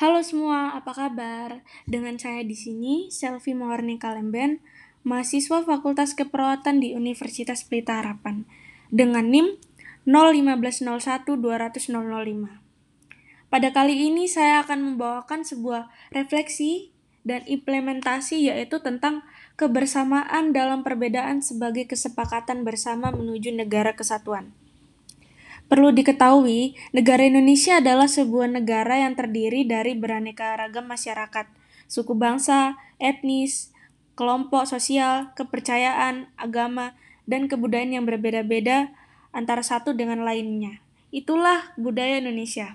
Halo semua, apa kabar? Dengan saya di sini, Selvi Mawarni Kalemben, mahasiswa Fakultas Keperawatan di Universitas Pelita Harapan, dengan NIM 015012005. Pada kali ini saya akan membawakan sebuah refleksi dan implementasi yaitu tentang kebersamaan dalam perbedaan sebagai kesepakatan bersama menuju negara kesatuan. Perlu diketahui, negara Indonesia adalah sebuah negara yang terdiri dari beraneka ragam masyarakat, suku bangsa, etnis, kelompok sosial, kepercayaan, agama, dan kebudayaan yang berbeda-beda antara satu dengan lainnya. Itulah budaya Indonesia.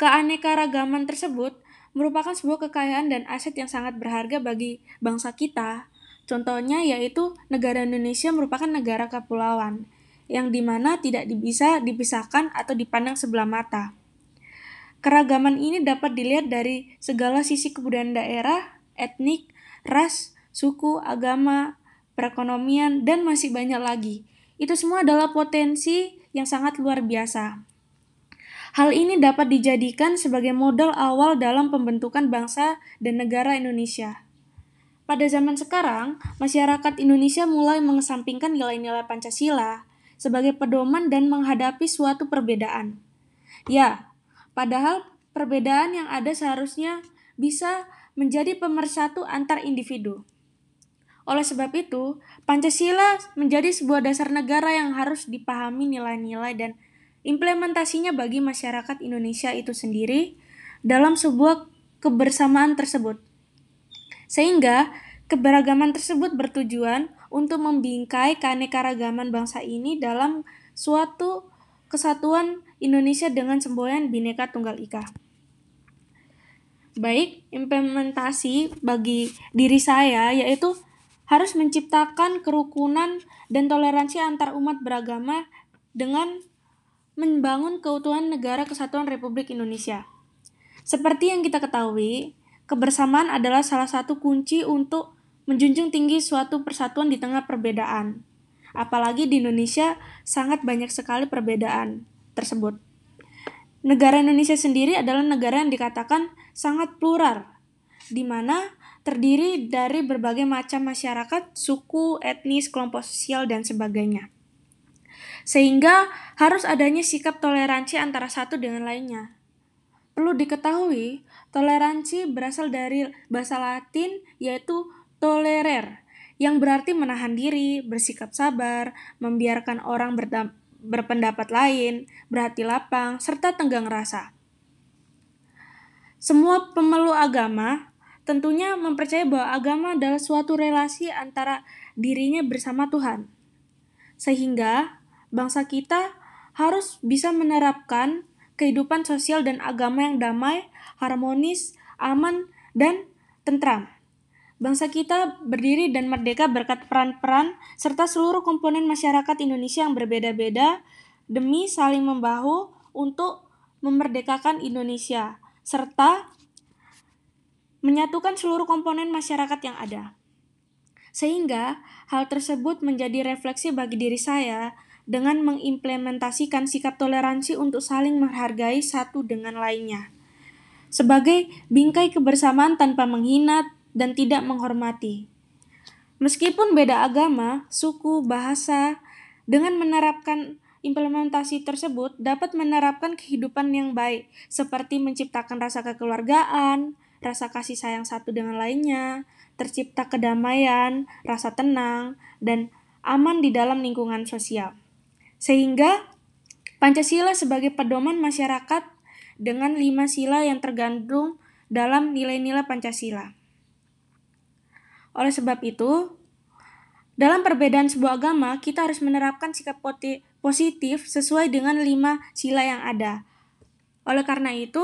Keanekaragaman tersebut merupakan sebuah kekayaan dan aset yang sangat berharga bagi bangsa kita. Contohnya yaitu negara Indonesia merupakan negara kepulauan yang di mana tidak bisa dipisahkan atau dipandang sebelah mata. Keragaman ini dapat dilihat dari segala sisi kebudayaan daerah, etnik, ras, suku, agama, perekonomian, dan masih banyak lagi. Itu semua adalah potensi yang sangat luar biasa. Hal ini dapat dijadikan sebagai modal awal dalam pembentukan bangsa dan negara Indonesia. Pada zaman sekarang, masyarakat Indonesia mulai mengesampingkan nilai-nilai Pancasila, sebagai pedoman dan menghadapi suatu perbedaan. Ya, padahal perbedaan yang ada seharusnya bisa menjadi pemersatu antar individu. Oleh sebab itu, Pancasila menjadi sebuah dasar negara yang harus dipahami nilai-nilai dan implementasinya bagi masyarakat Indonesia itu sendiri dalam sebuah kebersamaan tersebut. Sehingga keberagaman tersebut bertujuan untuk membingkai keanekaragaman bangsa ini dalam suatu kesatuan Indonesia dengan semboyan Bhinneka Tunggal Ika. Baik, implementasi bagi diri saya yaitu harus menciptakan kerukunan dan toleransi antar umat beragama dengan membangun keutuhan negara kesatuan Republik Indonesia. Seperti yang kita ketahui, kebersamaan adalah salah satu kunci untuk menjunjung tinggi suatu persatuan di tengah perbedaan. Apalagi di Indonesia sangat banyak sekali perbedaan tersebut. Negara Indonesia sendiri adalah negara yang dikatakan sangat plural, di mana terdiri dari berbagai macam masyarakat, suku, etnis, kelompok sosial, dan sebagainya. Sehingga harus adanya sikap toleransi antara satu dengan lainnya. Perlu diketahui, toleransi berasal dari bahasa Latin yaitu tolerer, yang berarti menahan diri, bersikap sabar, membiarkan orang berpendapat lain, berhati lapang, serta tenggang rasa. Semua pemeluk agama tentunya mempercayai bahwa agama adalah suatu relasi antara dirinya bersama Tuhan. Sehingga bangsa kita harus bisa menerapkan kehidupan sosial dan agama yang damai, harmonis, aman, dan tentram. Bangsa kita berdiri dan merdeka berkat peran-peran serta seluruh komponen masyarakat Indonesia yang berbeda-beda demi saling membahu untuk memerdekakan Indonesia serta menyatukan seluruh komponen masyarakat yang ada. Sehingga hal tersebut menjadi refleksi bagi diri saya dengan mengimplementasikan sikap toleransi untuk saling menghargai satu dengan lainnya. Sebagai bingkai kebersamaan tanpa menghina, dan tidak menghormati. Meskipun beda agama, suku, bahasa, dengan menerapkan implementasi tersebut dapat menerapkan kehidupan yang baik, seperti menciptakan rasa kekeluargaan, rasa kasih sayang satu dengan lainnya, tercipta kedamaian, rasa tenang, dan aman di dalam lingkungan sosial. Sehingga Pancasila sebagai pedoman masyarakat dengan lima sila yang tergandung dalam nilai-nilai Pancasila. Oleh sebab itu, dalam perbedaan sebuah agama, kita harus menerapkan sikap positif sesuai dengan lima sila yang ada. Oleh karena itu,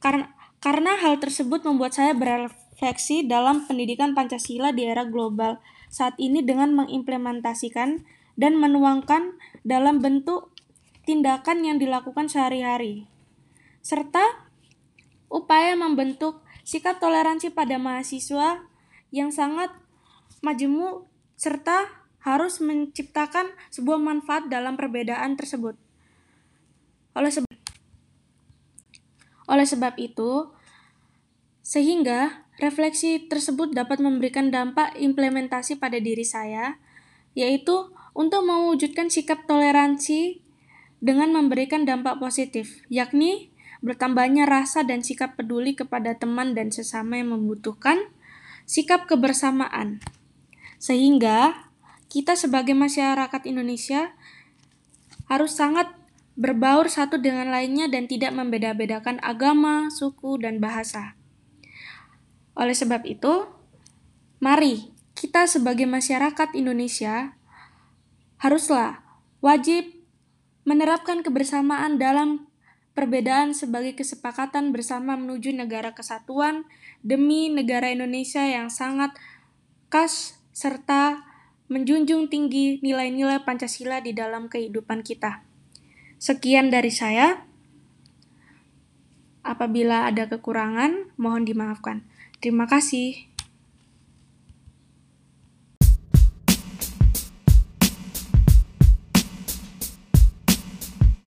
karena, karena hal tersebut membuat saya berefleksi dalam pendidikan Pancasila di era global saat ini dengan mengimplementasikan dan menuangkan dalam bentuk tindakan yang dilakukan sehari-hari, serta upaya membentuk sikap toleransi pada mahasiswa yang sangat majemuk serta harus menciptakan sebuah manfaat dalam perbedaan tersebut. Oleh sebab Oleh sebab itu, sehingga refleksi tersebut dapat memberikan dampak implementasi pada diri saya, yaitu untuk mewujudkan sikap toleransi dengan memberikan dampak positif, yakni bertambahnya rasa dan sikap peduli kepada teman dan sesama yang membutuhkan, sikap kebersamaan. Sehingga kita sebagai masyarakat Indonesia harus sangat berbaur satu dengan lainnya dan tidak membeda-bedakan agama, suku, dan bahasa. Oleh sebab itu, mari kita sebagai masyarakat Indonesia haruslah wajib menerapkan kebersamaan dalam perbedaan sebagai kesepakatan bersama menuju negara kesatuan demi negara Indonesia yang sangat khas serta menjunjung tinggi nilai-nilai Pancasila di dalam kehidupan kita. Sekian dari saya. Apabila ada kekurangan, mohon dimaafkan. Terima kasih.